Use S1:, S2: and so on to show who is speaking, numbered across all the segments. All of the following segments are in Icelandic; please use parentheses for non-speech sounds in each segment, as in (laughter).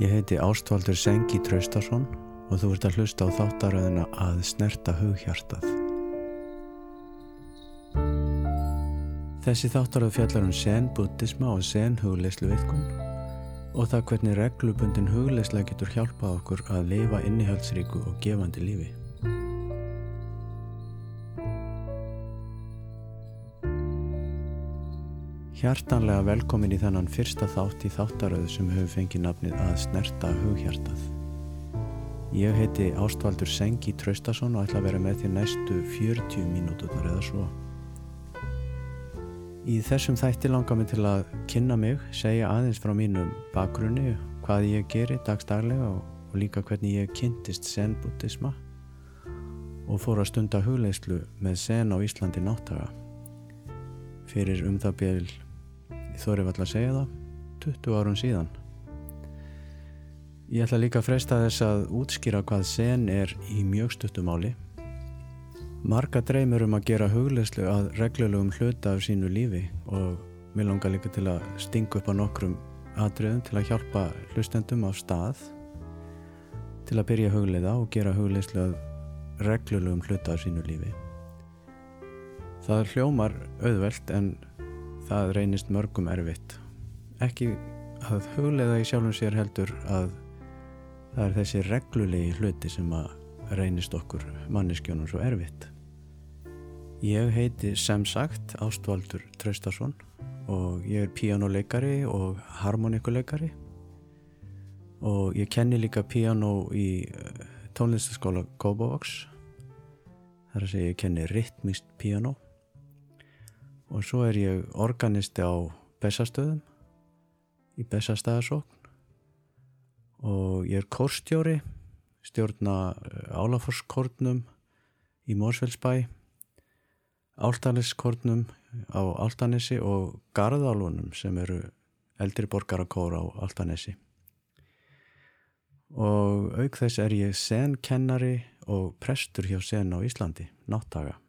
S1: Ég heiti Ástvaldur Sengi Traustason og þú ert að hlusta á þáttaröðina að snerta hughjartað. Þessi þáttaröð fjallar um sen buddhisma og sen hugleislu viðkun og það hvernig reglubundin hugleisla getur hjálpað okkur að lifa innihaldsríku og gefandi lífi. Hjartanlega velkomin í þennan fyrsta þátt í þáttaröðu sem hefur fengið nafnið að snerta hughjartað. Ég heiti Ástvaldur Sengi Traustason og ætla að vera með því næstu 40 mínúturnar eða svo. Í þessum þætti langar mig til að kynna mig, segja aðeins frá mínum bakgrunni, hvað ég geri dagstaglega og, og líka hvernig ég kynntist zen-buddhisma og fór að stunda hugleislu með zen á Íslandi náttaga fyrir um það byrj þórið vall að segja það. 20 árum síðan. Ég ætla líka að freysta þess að útskýra hvað sen er í mjög stuttumáli marga dreymur um að gera huglegslu að reglulegum hluta af sínu lífi og mér langar líka til að stinga upp á nokkrum atriðum til að hjálpa hlustendum á stað til að byrja hugleiða og gera huglegslu að reglulegum hluta af sínu lífi. Það hljómar auðvelt en það reynist mörgum erfitt. Ekki að huglega í sjálfum sér heldur að það er þessi reglulegi hluti sem að reynist okkur manneskjónum svo erfitt. Ég heiti sem sagt Ástvaldur Traustason og ég er píjánuleikari og harmonikuleikari og ég kenni líka píjánu í eh, tónlistaskóla Kópavox þar að segja ég kenni ritmist píjánu og svo er ég organisti á Bessastöðum í Bessastæðasókn og ég er kórstjóri stjórna eh, Álaforskortnum í Mórsfellsbæ Áltaniskortnum á Áltanesi og Garðálunum sem eru eldri borgarakóra á Áltanesi og auk þess er ég senkennari og prestur hjá sen á Íslandi, náttaga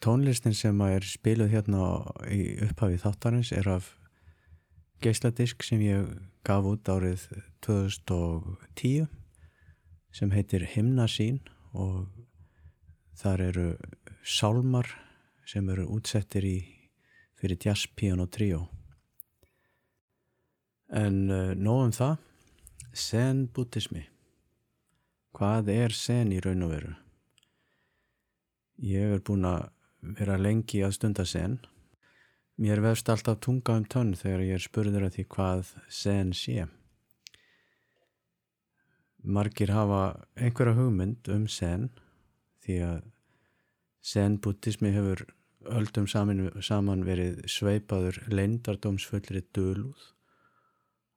S1: Tónlistin sem er spiluð hérna í upphafi þáttarins er af geisladisk sem ég gaf út árið 2010 sem heitir Himnasín og þar eru sálmar sem eru útsettir í fyrir jazz, piano, trio. En uh, nóðum það, sen buddhismi. Hvað er sen í raun og veru? Ég er búin að vera lengi að stunda sen. Mér vefst alltaf tunga um tönn þegar ég er spurður að því hvað sen sé. Margir hafa einhverja hugmynd um sen því að sen buddhismi hefur öldum saman, saman verið sveipaður leindardómsfullri dölúð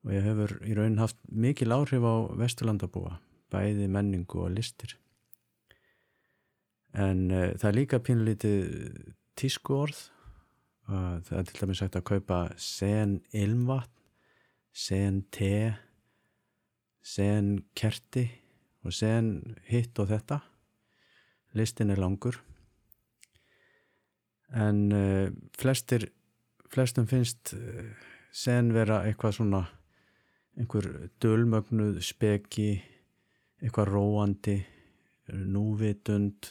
S1: og ég hefur í raun haft mikil áhrif á Vesturlandabúa, bæði menningu og listir en uh, það er líka pínlítið tísku orð uh, það er til dæmis sagt að kaupa sen ilmvatn sen te sen kerti og sen hitt og þetta. Listin er langur. En uh, flestir flestum finnst sen vera eitthvað svona einhver dölmögnuð speki eitthvað róandi núvitund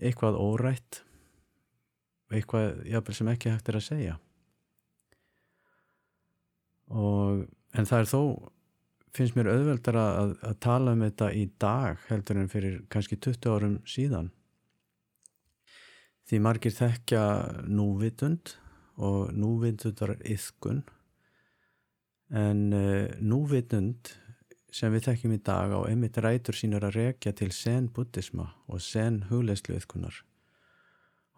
S1: eitthvað órætt eitthvað jáfnvel sem ekki hægt er að segja. Og en það er þó finnst mér auðveldar að, að tala um þetta í dag heldur en fyrir kannski 20 árum síðan. Því margir þekkja núvitund og núvitundar yðkun en uh, núvitund sem við þekkjum í dag á einmitt rætur sínur að rekja til sen buddhisma og sen hugleislu yðkunar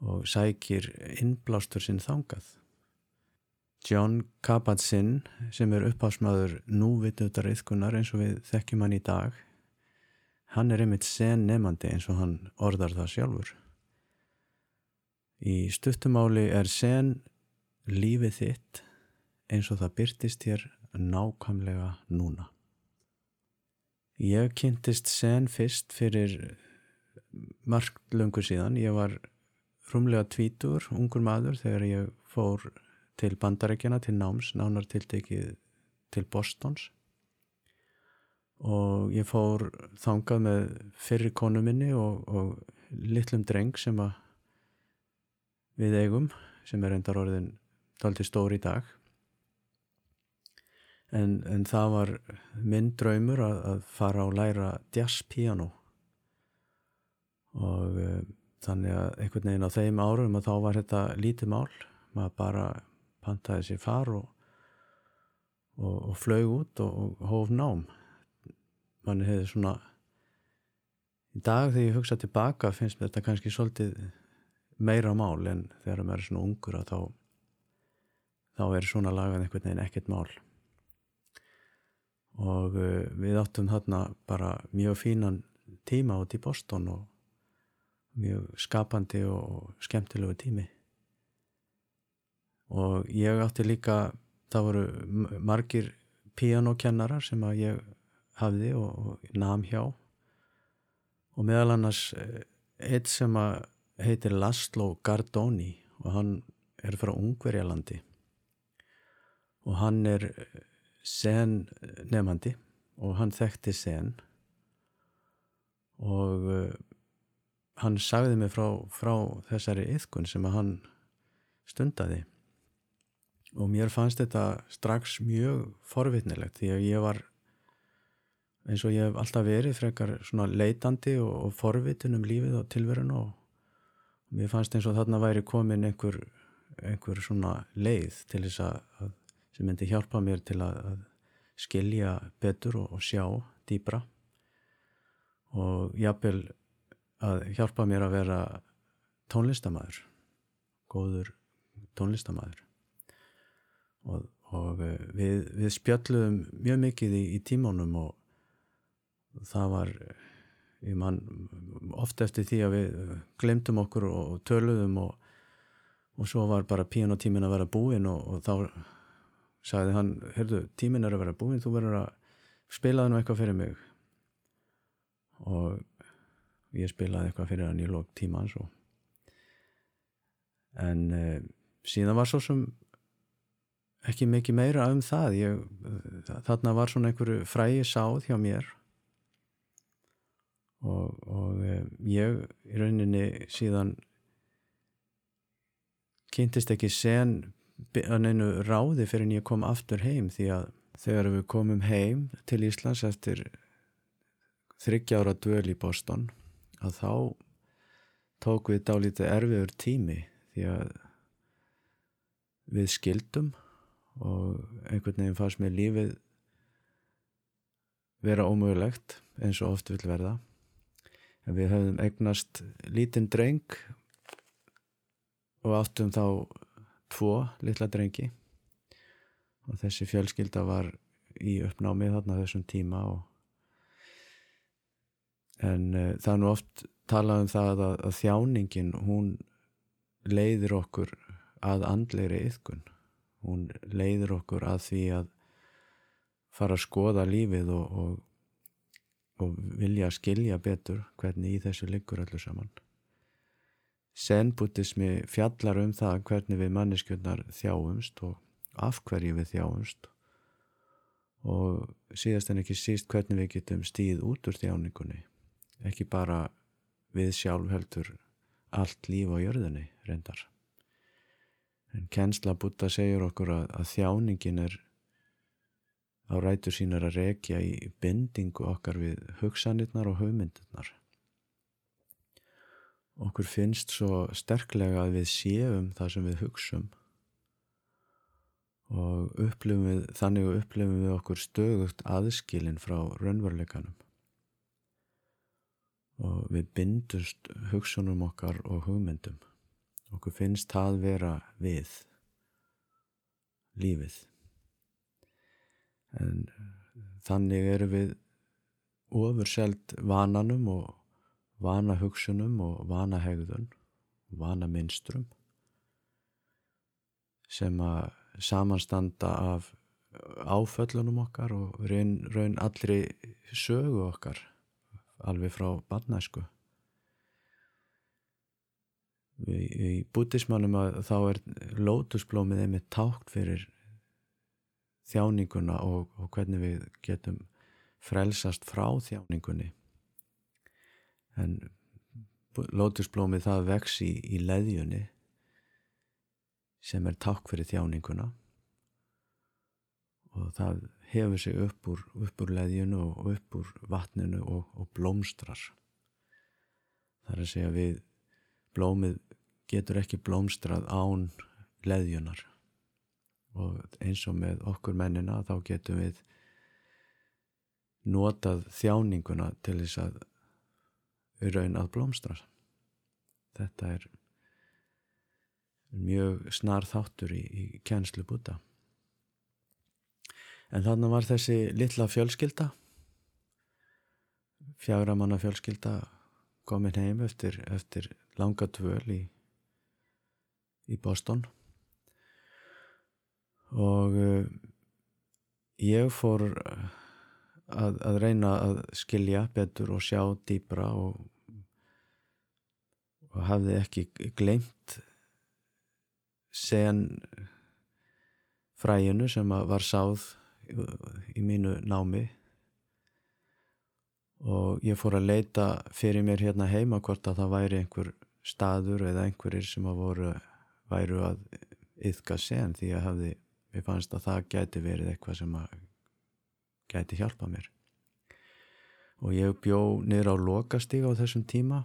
S1: og sækir innblástur sinn þangað. John Kabat-Zinn sem er upphásmaður núvitutar yðkunar eins og við þekkjum hann í dag hann er einmitt sen nefandi eins og hann orðar það sjálfur. Í stuttumáli er sen lífið þitt eins og það byrtist hér nákvæmlega núna. Ég kynntist sen fyrst fyrir margt löngu síðan. Ég var rúmlega tvítur, ungur maður, þegar ég fór til bandarækjana, til náms, nánar tiltekið til Bostons og ég fór þangað með fyrri konu minni og, og litlum dreng sem við eigum sem er endar orðin daldi stór í dag en, en það var minn draumur að, að fara og læra jazzpiano og uh, þannig að einhvern veginn á þeim árum og þá var þetta lítið mál. Maður bara pantaði sér far og, og, og flög út og, og hóf nám. Manni hefði svona í dag þegar ég hugsa tilbaka finnst mér þetta kannski svolítið meira mál en þegar maður er svona ungur að þá þá er svona lagað einhvern veginn ekkert mál og uh, við áttum þarna bara mjög fínan tíma út í Boston og mjög skapandi og skemmtilegu tími. Og ég átti líka það voru margir pianokennarar sem að ég hafði og, og nam hjá. Og meðal annars eh, eitt sem að heitir Laszlo Gardoni og hann er frá Ungverjalandi. Og hann er eh, sen nefandi og hann þekkti sen og uh, hann sagði mig frá, frá þessari yðkun sem að hann stundaði. Og mér fannst þetta strax mjög forvitnilegt því að ég var eins og ég hef alltaf verið frekar svona leitandi og, og forvitin um lífið og tilverun og mér fannst eins og þarna væri komin einhver, einhver svona leið til þess að, sem myndi hjálpa mér til að, skilja betur og, og sjá dýbra og jápil að hjálpa mér að vera tónlistamæður góður tónlistamæður og, og við, við spjöllum mjög mikið í, í tímónum og það var ég man ofta eftir því að við glemtum okkur og töluðum og, og svo var bara píanotímin að vera búin og, og þá sagði hann, heyrðu, tímin er að vera búin þú verður að spilaði nú eitthvað fyrir mig. Og ég spilaði eitthvað fyrir hann í lók tímans og en eh, síðan var svo sem ekki mikið meira um það. Ég, þarna var svona einhverju fræi sáð hjá mér. Og, og eh, ég í rauninni síðan kynntist ekki sen að neinu ráði fyrir en ég kom aftur heim því að þegar við komum heim til Íslands eftir þryggjára döl í Boston að þá tók við dálítið erfiður tími því að við skildum og einhvern veginn fannst mér lífið vera ómögulegt eins og oft vil verða. En við höfum eignast lítinn dreng og áttum þá tvo litla drengi og þessi fjölskylda var í uppnámið þarna þessum tíma og en uh, það er nú oft talað um það að, að þjáningin hún leiðir okkur að andleiri yðkun hún leiðir okkur að því að fara að skoða lífið og, og og vilja skilja betur hvernig í þessu liggur öllu saman. Zen-buddhismi fjallar um það hvernig við manneskjöndar þjáumst og af hverju við þjáumst og síðast en ekki síst hvernig við getum stíð út úr þjáningunni, ekki bara við sjálf heldur allt líf á jörðinni reyndar. En kensla Buddha segir okkur að, að þjáningin er á rætur sínar að rekja í bindingu okkar við hugsanirnar og hugmyndirnar. Okkur finnst svo sterklega að við séum það sem við hugsum. Og við, þannig upplifum við okkur stögugt aðskilin frá raunveruleikanum. Og við bindust hugsunum okkar og hugmyndum. Okkur finnst það vera við lífið. En þannig eru við ofurselt vananum og vanahugsunum og vanahegðun vana minstrum sem að samanstanda af áföllunum okkar og raun, raun allri sögu okkar alveg frá barnæsku. Í, í bútismannum að þá er lótusblómið einmitt tákt fyrir þjáninguna og, og hvernig við getum frelsast frá þjáningunni en lótusblómið það vex í, í leðjunni sem er takk fyrir þjáninguna. Og það hefur sig upp úr, upp úr leðjunu og upp úr vatninu og, og blómstrar. Það er að segja við blómið getur ekki blómstrað án leðjunar og eins og með okkur mennina þá getum við notað þjáninguna til þess að raun að blómstra. Þetta er mjög snar þáttur í, í kjænslu búta en þannig var þessi litla fjölskylda fjagramanna fjölskylda komin heim eftir, eftir langa tvöl í, í Boston. Og uh, ég fór að, að reyna að skilja betur og sjá dýbra og, og hafði ekki glemt sen fræinu sem var sáð í mínu námi. Og ég fór að leita fyrir mér hérna heima hvort að það væri einhver staður eða einhverjir sem að voru væru að yfka sen því að hafði, ég fannst að það gæti verið eitthvað sem að gæti hjálpa mér. Og ég bjó niður á lokastíg á þessum tíma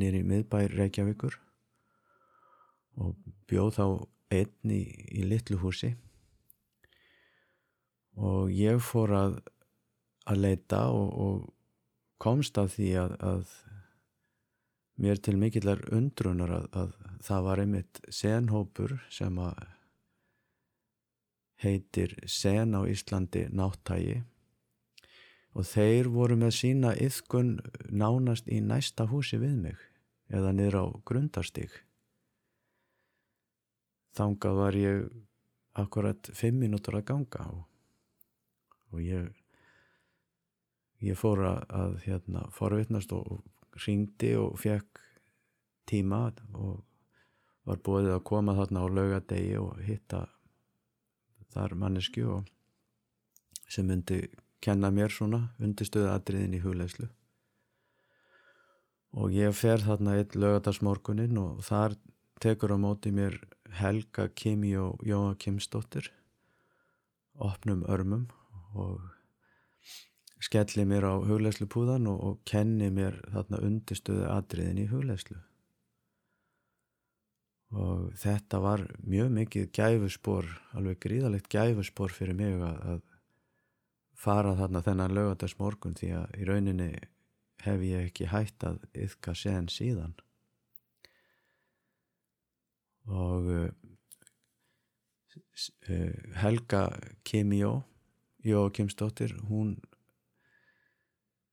S1: niður í miðbær Reykjavíkur og bjó þá einn í, í litlu húsi. Og ég fór að að leita og, og komst að því að, að mér til mikillar undrunar að, að það var einmitt senhópur sem að heitir Sen á Íslandi náttægi og þeir voru með sína yðkun nánast í næsta húsi við mig eða niður á grundarstík. Þangað var ég akkurat fimm mínútur að ganga og, og ég, ég fór að, hérna, forvittnast og ringdi og fekk tíma og var búið að koma þarna á laugadegi og hitta þar mannesku og sem myndi kenna mér svona undirstöðu atriðin í huglegslu og ég fer þarna eitt lögadagsmorgunin og þar tekur á móti mér Helga Kimi og Jóa Kimsdóttir. Opnum örmum og skelli mér á huglegslu púðan og, og kenni mér þarna undirstöðu atriðin í huglegslu og þetta var mjög mikið gæfuspor, alveg gríðalegt gæfuspor fyrir mig að, að fara þarna þennan lögatars morgun því að í rauninni hef ég ekki hægt að yfka sen síðan. Og uh, Helga Kimjó Jókimsdóttir hún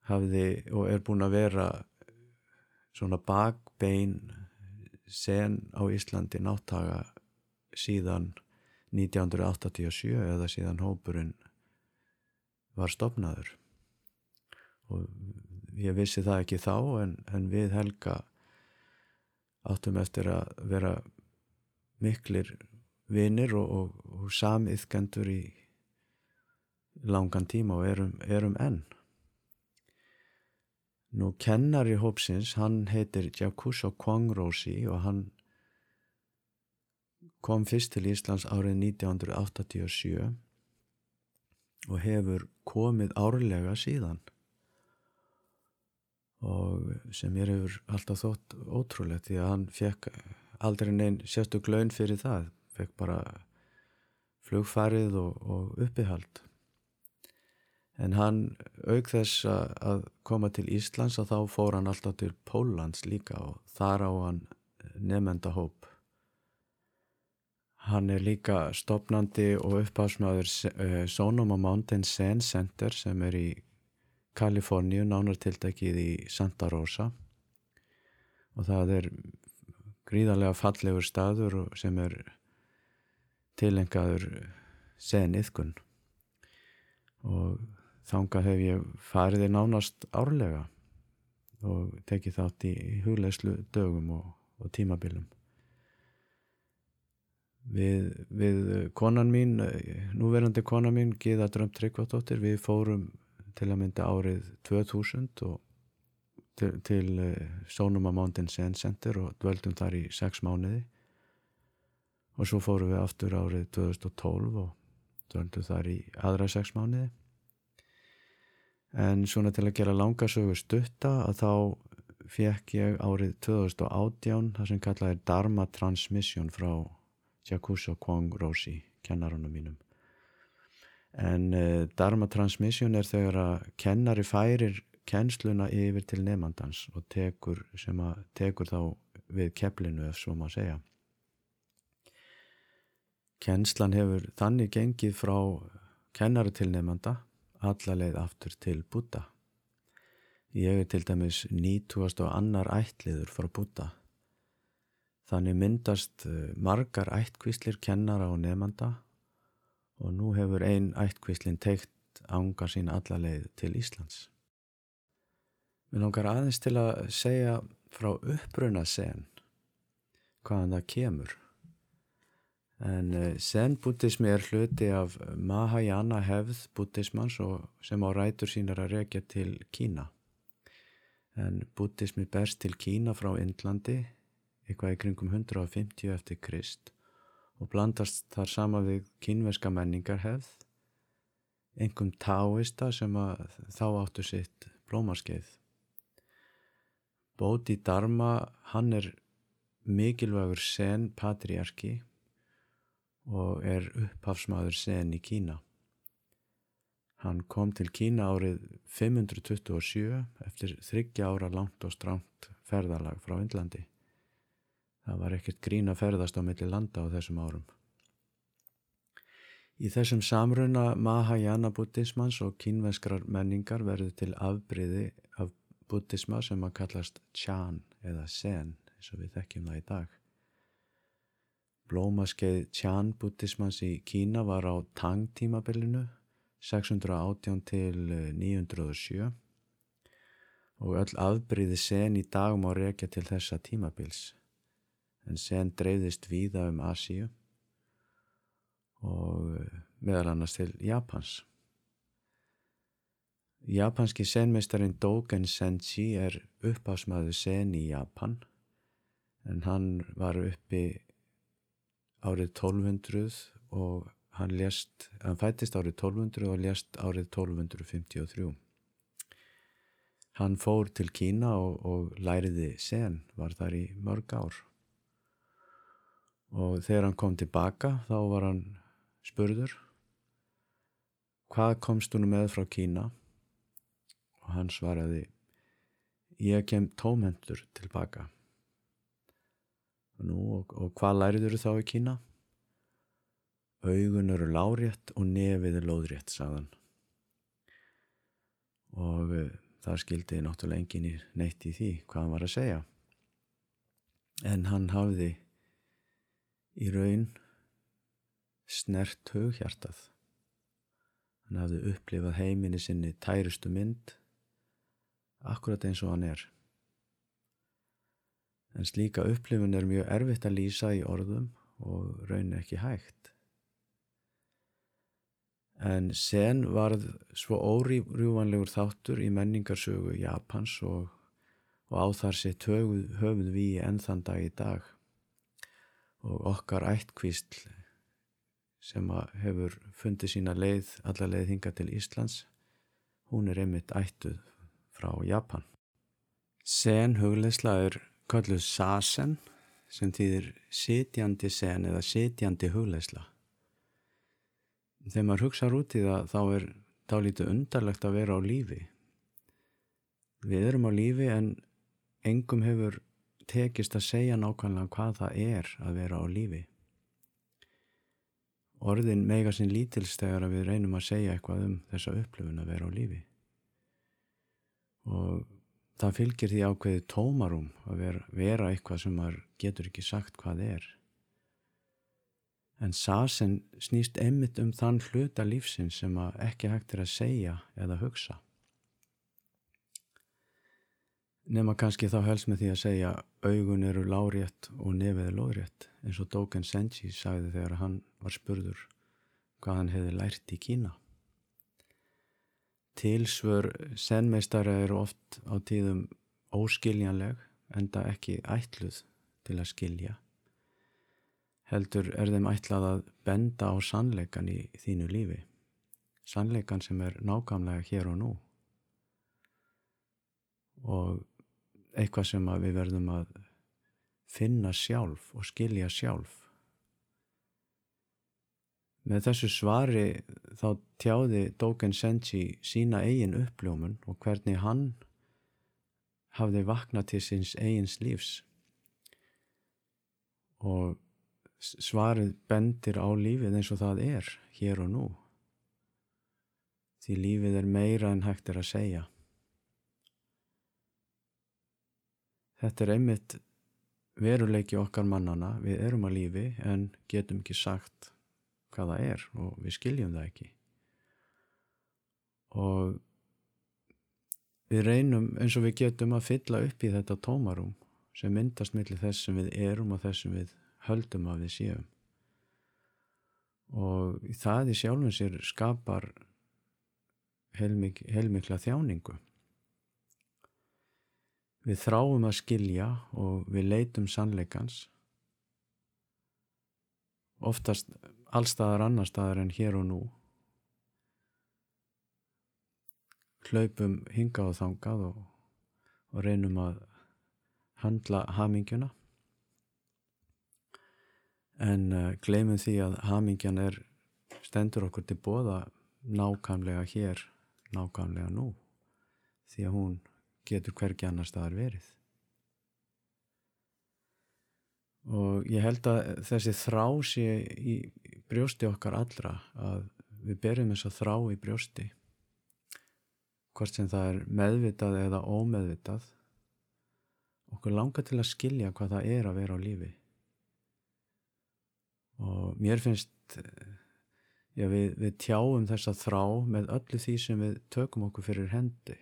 S1: hafði og er búin að vera svona bakbein sen á Íslandi náttaga síðan 1987 eða síðan hópurinn var stopnaður og ég vissi það ekki þá en, en við Helga áttum eftir að vera miklir vinir og, og, og samiðkendur í langan tíma og erum, erum enn Nú kennari hópsins, hann heitir Jakuso Kwangrósi og hann kom fyrst til Íslands árið 1987 og hefur komið árlega síðan. Og sem ég hefur alltaf þótt ótrúlegt því að hann fekk aldrei neinn sérstu glaun fyrir það fekk bara flugfarið og, og uppihald en hann auk þess að koma til Íslands að þá fór hann alltaf til Pólans líka og þar á hann nefndahóp Hann er líka stopnandi og uppásmaður uh, Sonoma Mountain Zen Center sem er í Kaliforníu, nánartildekið í Santa Rosa. Og það er gríðarlega fallegur staður sem er tilengaður seniðkun og þangað hef ég farið í nánast árlega og tekið þátt í huglegslu dögum og, og tímabilum. Við, við konan mín núverandi konan mín Gíða Drömm Tryggvardóttir við fórum til að mynda árið 2000 og til, til Sónuma Mountain Sand Center og dveldum þar í sex mánuði. Og svo fórum við aftur árið 2012 og dveldum þar í aðra sex mánuði en svona til að gera langasögu stutta að þá fekk ég árið 2018 það sem kallað er Dharma Transmission frá Jakuso Kwong Roshi, kennarunum mínum. En uh, Dharma Transmission er þegar að kennari færir kennsluna yfir til nefnandans og tekur, tekur þá við kepplinu ef svo maður segja. Kennslan hefur þannig gengið frá kennari til nefnanda allarleið aftur til Buddha. Ég er til dæmis nýtúast og annar ætliður frá Buddha. Þannig myndast eh, margar ættkvíslir kennara og nefnanda og nú hefur ein ættkvíslin teikt ánga sín allarleið til Íslands. Við langar aðeins til að segja frá uppbruna sen hvaðan það kemur. En eh, zen-bútismi er hluti af Mahayana hefð bútismans sem á rætur sínar að rekja til Kína. En bútismi berst til Kína frá Indlandi, eitthvað í kringum 150 eftir Krist og blandast þar sama við kínveska menningar hefð, engum táista sem þá áttu sitt blómaskeið. Bóti Dharma, hann er mikilvægur sen patriarki og er upphafsmaður sen í Kína. Hann kom til Kína árið 527 eftir þryggja ára langt og stránt ferðalag frá Indlandi. Það var ekkert grín að ferðast á milli landa á þessum árum. Í þessum samruna Mahayana buddhismans og kínvenskrar menningar verður til afbriði af buddhisma sem að kallast Chan eða Zen eins og við þekkjum það í dag. Blómaskeið Chan buddhismans í Kína var á Tang tímabilinu 618 til 907 eh, og öll afbríði sen í dag má rekja til þessa tímabils en sen dreifðist víða um Asíu og eh, meðal annars til Japans. Japanski senmeistarin Dogen Senshi er uppásmaðu sen í Japan en hann var uppi árið 1200 og hann lést, hann fættist árið 1200 og lést árið 1253. Hann fór til Kína og, og læriði sen, var þar í mörg ár. Og þegar hann kom tilbaka þá var hann spurður hvað komst hún með frá Kína? Og hann svaraði ég kem tómendur tilbaka. Nú, og, og hvað læriður þá í Kína? Augun eru lárétt og nefið er lóðrétt, sagðan. Og uh, það skildi náttúrulega engin í neitt í því hvað hann var að segja. En hann hafði í raun snert hughjartað. Hann hafði upplifað heiminni sinni tærustu mynd, akkurat eins og hann er en slíka upplifun er mjög erfitt að lýsa í orðum og raun ekki hægt. En sen varð svo órjúvanlegur þáttur í menningarsögu Japans og, og á þar sitt höfuð, höfuð við ennþann dag í dag og okkar ættkvísl sem hefur fundið sína leið, alla leið hinga til Íslands, hún er einmitt ættuð frá Japan. Sen hugleisla er kalluð sasen sem þýðir sitjandi sen eða sitjandi hugleisla. Þegar maður hugsaður út í það þá er þá lítið undarlegt að vera á lífi. Við erum á lífi en engum hefur tekist að segja nákvæmlega hvað það er að vera á lífi. Orðin mega sinn lítilstegar að við reynum að segja eitthvað um þessa upplöfun að vera á lífi. Og það fylgir því ákveði tómarum að vera, vera eitthvað sem maður getur ekki sagt hvað er. En sasen snýst emmitt um þann hluta lífsins sem ekki hægt er að segja eða hugsa. nema kannski þá helst með því að segja augun eru lárétt og nefið er lóðrétt eins og Dogen Senji sagði þegar hann var spurður hvað hann hefði lært í Kína. Tilsvör senmeistara eru oft á tíðum óskiljanleg enda ekki ætluð til að skilja. Heldur er þeim ætlað að benda á sannleikan í þínu lífi. Sannleikan sem er nákvæmlega hér og nú. Og eitthvað sem við verðum að finna sjálf og skilja sjálf. Með þessu svari þá tjáði Dogen Senji sína eigin uppljómun og hvernig hann hafði vaknað til síns eigins lífs. Og svarið bendir á lífið eins og það er hér og nú. Því lífið er meira en hægt er að segja. Þetta er einmitt veruleiki okkar mannana, við erum að lífi en getum ekki sagt hvað það er og við skiljum það ekki. Og við reynum eins og við getum að fylla upp í þetta tómarum sem myndast millir þess sem við erum og þess sem við höldum að við séum. Og það í sjálfum sér skapar heilmik, heilmikla þjáningu. Við þráum að skilja og við leitum sannleikans oftast allstaðar annar staðar en hér og nú. Hlaupum hingað og þangað og, og reynum að handla hamingjuna. En uh, gleymum því að hamingjan er stendur okkur til bóða nákvæmlega hér nákvæmlega nú því að hún getur hvergi annar staðar verið og ég held að þessi þrá sé í brjósti okkar allra að við berjum þess að þrá í brjósti. Hvort sem það er meðvitað eða ómeðvitað. Okkur langar til að skilja hvað það er að vera á lífi. Og mér finnst já, við, við tjáum þess að þrá með öllu því sem við tökum okkur fyrir hendi.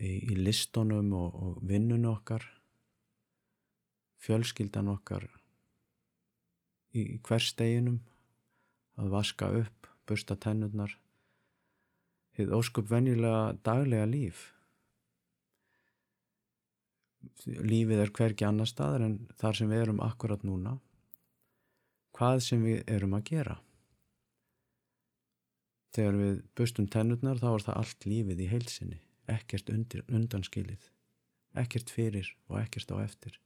S1: Í, í listunum og, og vinnun okkar fjölskyldan okkar í hversteginum að vaska upp, busta tennurnar þið óskup venjulega daglega líf. Lífið er hverki annar staðar en þar sem við erum akkurat núna. Hvað sem við erum að gera. Þegar við bustum tennurnar þá er það allt lífið í heilsinni ekkert undir, undanskilið. Ekkert fyrir og ekkert á eftir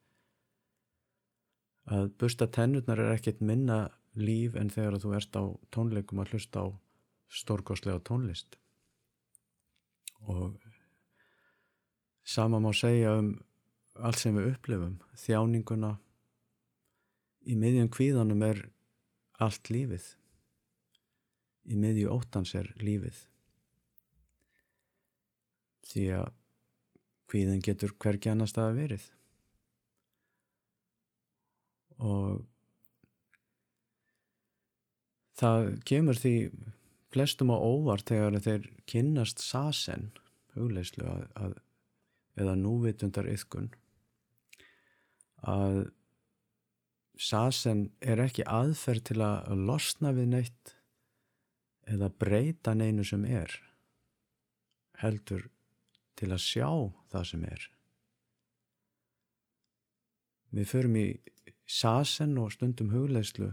S1: að busta tennurnar er ekkert minna líf en þegar þú ert á tónleikum að hlusta á stórgóðslega tónlist. Og sama má segja um allt sem við upplifum þjáninguna. Í miðjum kvíðanum er allt lífið. Í miðju óttans er lífið. Því að kvíðin getur hvergi annars það að verið og það kemur því flestum á óvart þegar þeir kynnast sasen hugleislu að, að, eða núvitundar yðkun að sasen er ekki aðferð til að losna við neitt eða breyta neinu sem er heldur til að sjá það sem er við förum í sasen og stundum hugleislu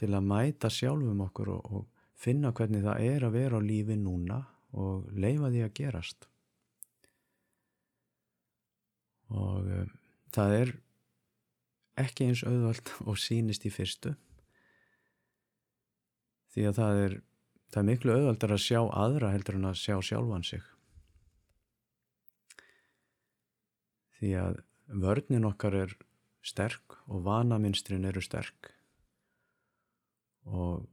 S1: til að mæta sjálfum okkur og, og finna hvernig það er að vera á lífi núna og leifa því að gerast. Og um, það er ekki eins auðvalt (laughs) og sínist í fyrstu því að það er, það er miklu auðvaldar að sjá aðra heldur en að sjá sjálfan sig. Því að vörnin okkar er sterk og vanaminstrin eru sterk. Og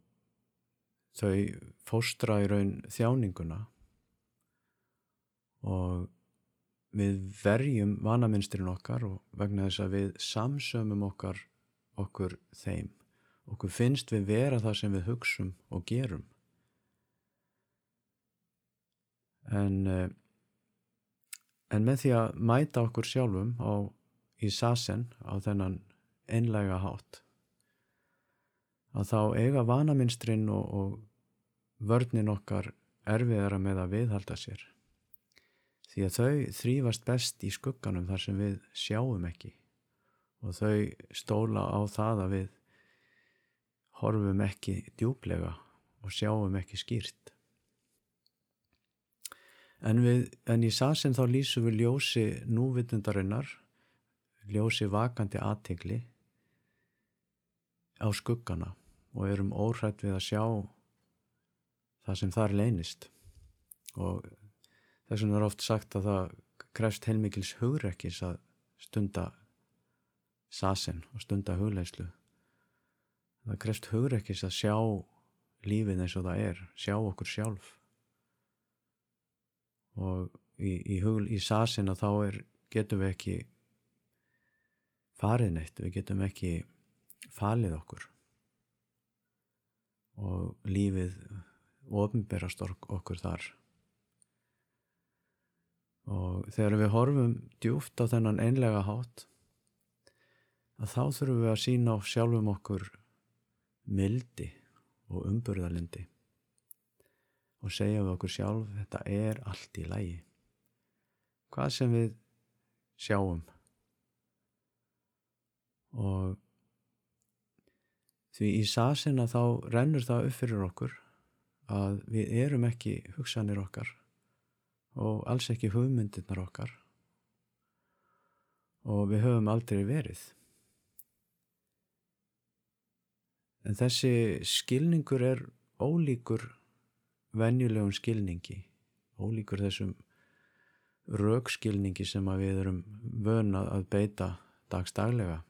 S1: þau fóstra í raun þjáninguna. Og við verjum vanaminstrin okkar og vegna þess að við samsömum okkar okkur þeim. Okkur finnst við vera það sem við hugsum og gerum. En uh, En með því að mæta okkur sjálfum á, í sasen á þennan einlega hátt að þá eiga vanaminstrin og, og vörninn okkar erfiðara með að viðhalda sér. Því að þau þrýfast best í skugganum þar sem við sjáum ekki og þau stóla á það að við horfum ekki djúblega og sjáum ekki skýrt. En, við, en í sasin þá lýsum við ljósi núvitundarinnar, ljósi vakandi aðtegli á skuggana og erum óhrætt við að sjá það sem þar leynist. Og þess vegna er oft sagt að það krefst heilmikils hugrekkis að stunda sasin og stunda hugleislu. Það krefst hugrekkis að sjá lífið eins og það er, sjá okkur sjálf og í, í, í sasina þá er, getum við ekki farið neitt, við getum ekki falið okkur. Og lífið ofnberast okkur þar. Og þegar við horfum djúft á þennan einlega hátt að þá þurfum við að sína á sjálfum okkur mildi og umburðalindi og segja við okkur sjálf þetta er allt í lægi hvað sem við sjáum og því í sasina þá rennur það upp fyrir okkur að við erum ekki hugsanir okkar og alls ekki hugmyndirnar okkar. Og við höfum aldrei verið. En þessi skilningur er ólíkur venjulegum skilningi ólíkur þessum raukskilningi sem við erum vöna að beita dagstaglega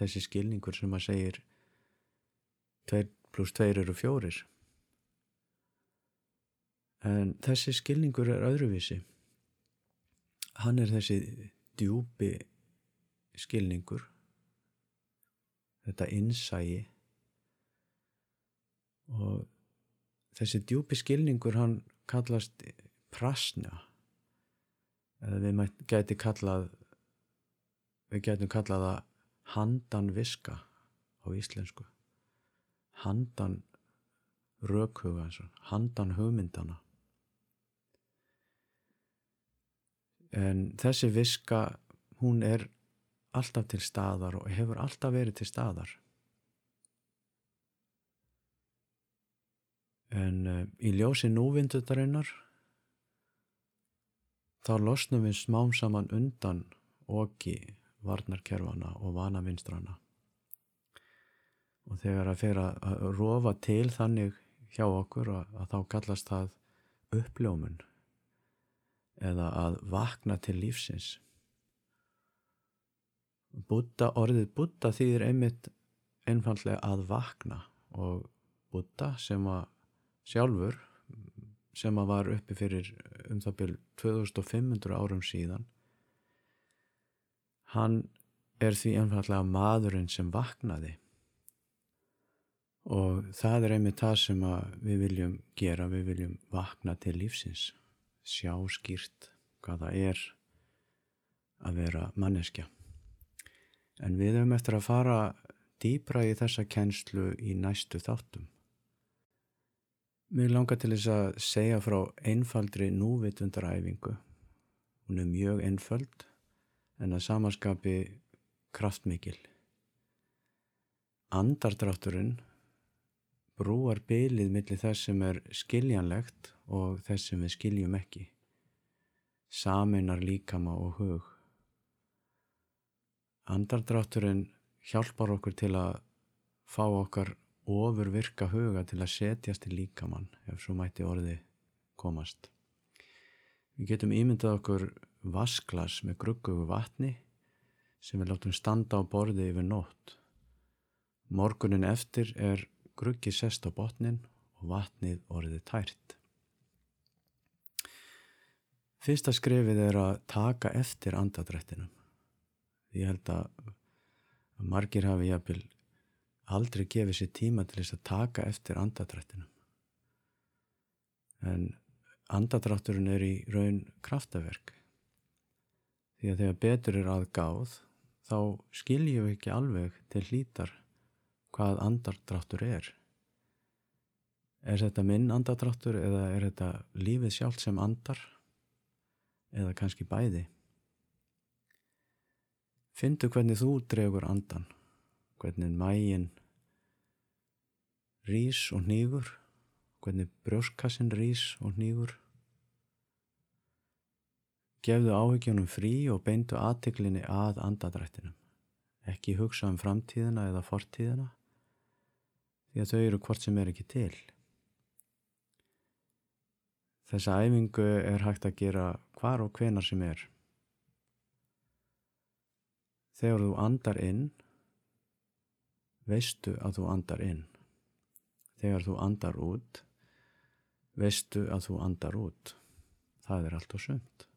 S1: þessi skilningur sem að segir 2 pluss 2 eru fjórir. En þessi skilningur er öðruvísi. Hann er þessi djúpi skilningur þetta innsægi og þessi djúpi skilningur hann kallast prasna. Eða við gæti kallað við gætum kallað það handan viska á íslensku. Handan rökhuga handan hugmyndana en þessi viska hún er alltaf til staðar og hefur alltaf verið til staðar. En uh, í ljósi núvindutarinnar þá losnum við smám saman undan oki varnarkerfana og vanavinstrana og þegar að fyrir að rofa til þannig hjá okkur að, að þá kallast það uppljómun eða að vakna til lífsins. Búta, orðið búta þýðir einmitt einfallega að vakna og búta sem að sjálfur sem að var uppi fyrir um það byrj 2500 árum síðan hann er því einfallega maðurinn sem vaknaði. Og það er einmitt það sem við viljum gera, við viljum vakna til lífsins. Sjá skýrt hvað það er að vera manneskja. En við höfum eftir að fara dýbra í þessa kennslu í næstu þáttum. Mér langar til þess að segja frá einfaldri núvitundaræfingu. Hún er mjög einföld en að samanskapi kraftmikil. Andardrátturinn brúar bylið millir þess sem er skiljanlegt og þess sem við skiljum ekki. Saminar líkama og hug. Andardrátturinn hjálpar okkur til að fá okkar ofur virka huga til að setjast í líkamann ef svo mætti orði komast. Við getum ímyndað okkur vasklas með gruggugu vatni sem við látum standa á borði yfir nótt. Morgunin eftir er gruggi sest á botnin og vatnið orðið tært. Fyrsta skrefið er að taka eftir andadrættinum. Ég held að margir hafi jafnvel aldrei gefið sér tíma til þess að taka eftir andadrættinum. En andadrátturinn er í raun kraftaverk því að þegar betur er að gáð þá skiljum við ekki alveg til hlítar hvað andardráttur er. Er þetta minn andardráttur eða er þetta lífið sjálft sem andar eða kannski bæði? Findu hvernig þú dregur andan, hvernig mægin rís og nýgur, hvernig brjóskassin rís og nýgur Gefðu áhyggjónum frí og beindu aðtiklinni að andadrættinum. Ekki hugsa um framtíðina eða fortíðina því að þau eru hvort sem er ekki til. Þessa æfingu er hægt að gera hvar og hvenar sem er. Þegar þú andar inn, veistu að þú andar inn. Þegar þú andar út, veistu að þú andar út. Það er allt og sömt.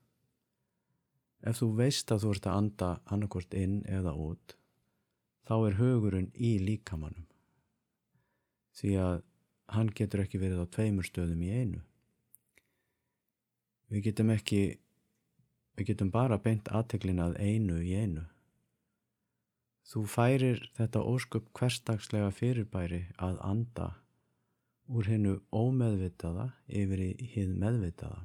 S1: Ef þú veist að þú ert að anda annarkort inn eða út, þá er hugurinn í líkamannum. Því að hann getur ekki verið á tveimur stöðum í einu. Við getum ekki, við getum bara beint aðteklinað einu í einu. Þú færir þetta ósköp hverstagslega fyrirbæri að anda úr hennu ómeðvitaða yfir í hið meðvitaða.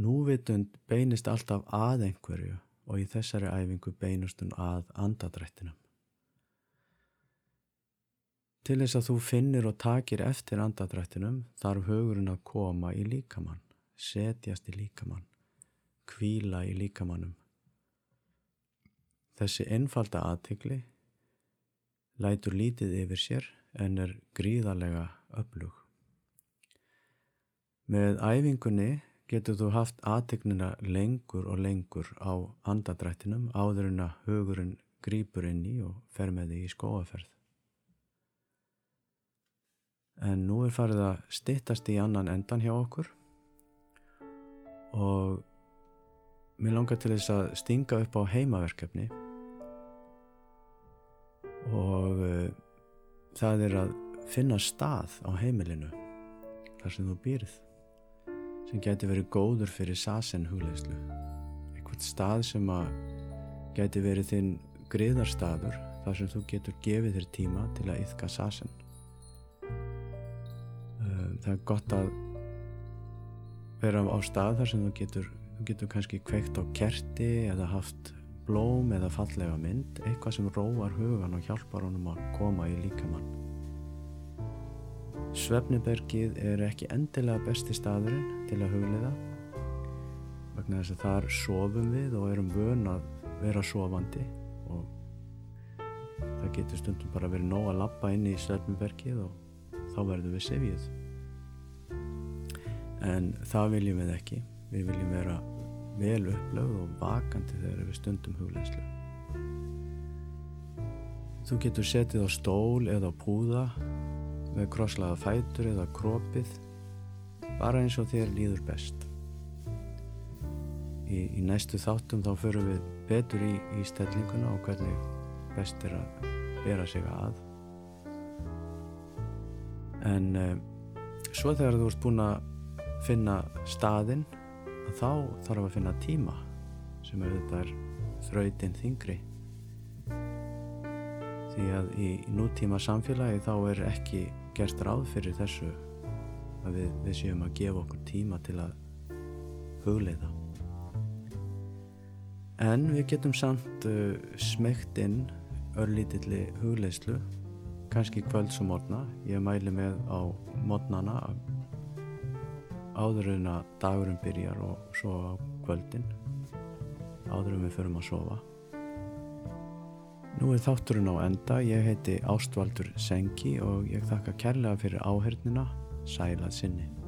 S1: Núvitund beinist alltaf að einhverju og í þessari æfingu beinust hún að andadrættinum. Til þess að þú finnir og takir eftir andadrættinum þarf hugurinn að koma í líkamann, setjast í líkamann, kvíla í líkamannum. Þessi einfalda aðtikli lætur lítið yfir sér en er gríðarlega öflug. Með æfingunni getur þú haft aðtegnina lengur og lengur á andadrættinum áður en að hugurinn grýpur inn í og fer með því í skóaferð. En nú er farið að stittast í annan endan hjá okkur og mér langar til þess að stinga upp á heimaverkefni og uh, það er að finna stað á heimilinu þar sem þú býrð sem geti verið góður fyrir sasen hugleislu eitthvað stað sem að geti verið þinn griðarstaður þar sem þú getur gefið þér tíma til að yfka sasen. Eh, það er gott að vera á stað þar sem þú getur þú getur kannski kveikt á kerti eða haft blóm eða fallega mynd eitthvað sem róar hugan og hjálpar honum að koma í líkamann Svefnibergið er ekki endilega besti staðurinn til að hugliða vegna þess að þar sofum við og erum vön að vera sofandi og það getur stundum bara verið nóg að lappa inn í Svefnibergið og þá verðum við sefið en það viljum við ekki. Við viljum vera vel upplögð og vakandi þegar við stundum hugleðslu Þú getur setið á stól eða á púða með krosslaða fætur eða krópið bara eins og þér líður best. Í, í næstu þáttum þá förum við betur í, í stellinguna og hvernig best er að bera sig að. En eh, svo þegar þú ert búin að finna staðinn þá þarf að finna tíma sem auðvitað er þrautinn þingri því að í nútíma samfélagi þá er ekki gert ráð fyrir þessu að við, við séum að gefa okkur tíma til að hugleiða. En við getum samt uh, smegt inn örlítilli hugleislu kannski kvölds og mótna ég mæli með á mótnana áður en að dagurum byrjar og svo á kvöldin áður en við förum að sofa Nú er þátturinn á enda, ég heiti Ástvaldur Sengi og ég þakka kærlega fyrir áhernina, sælað sinni.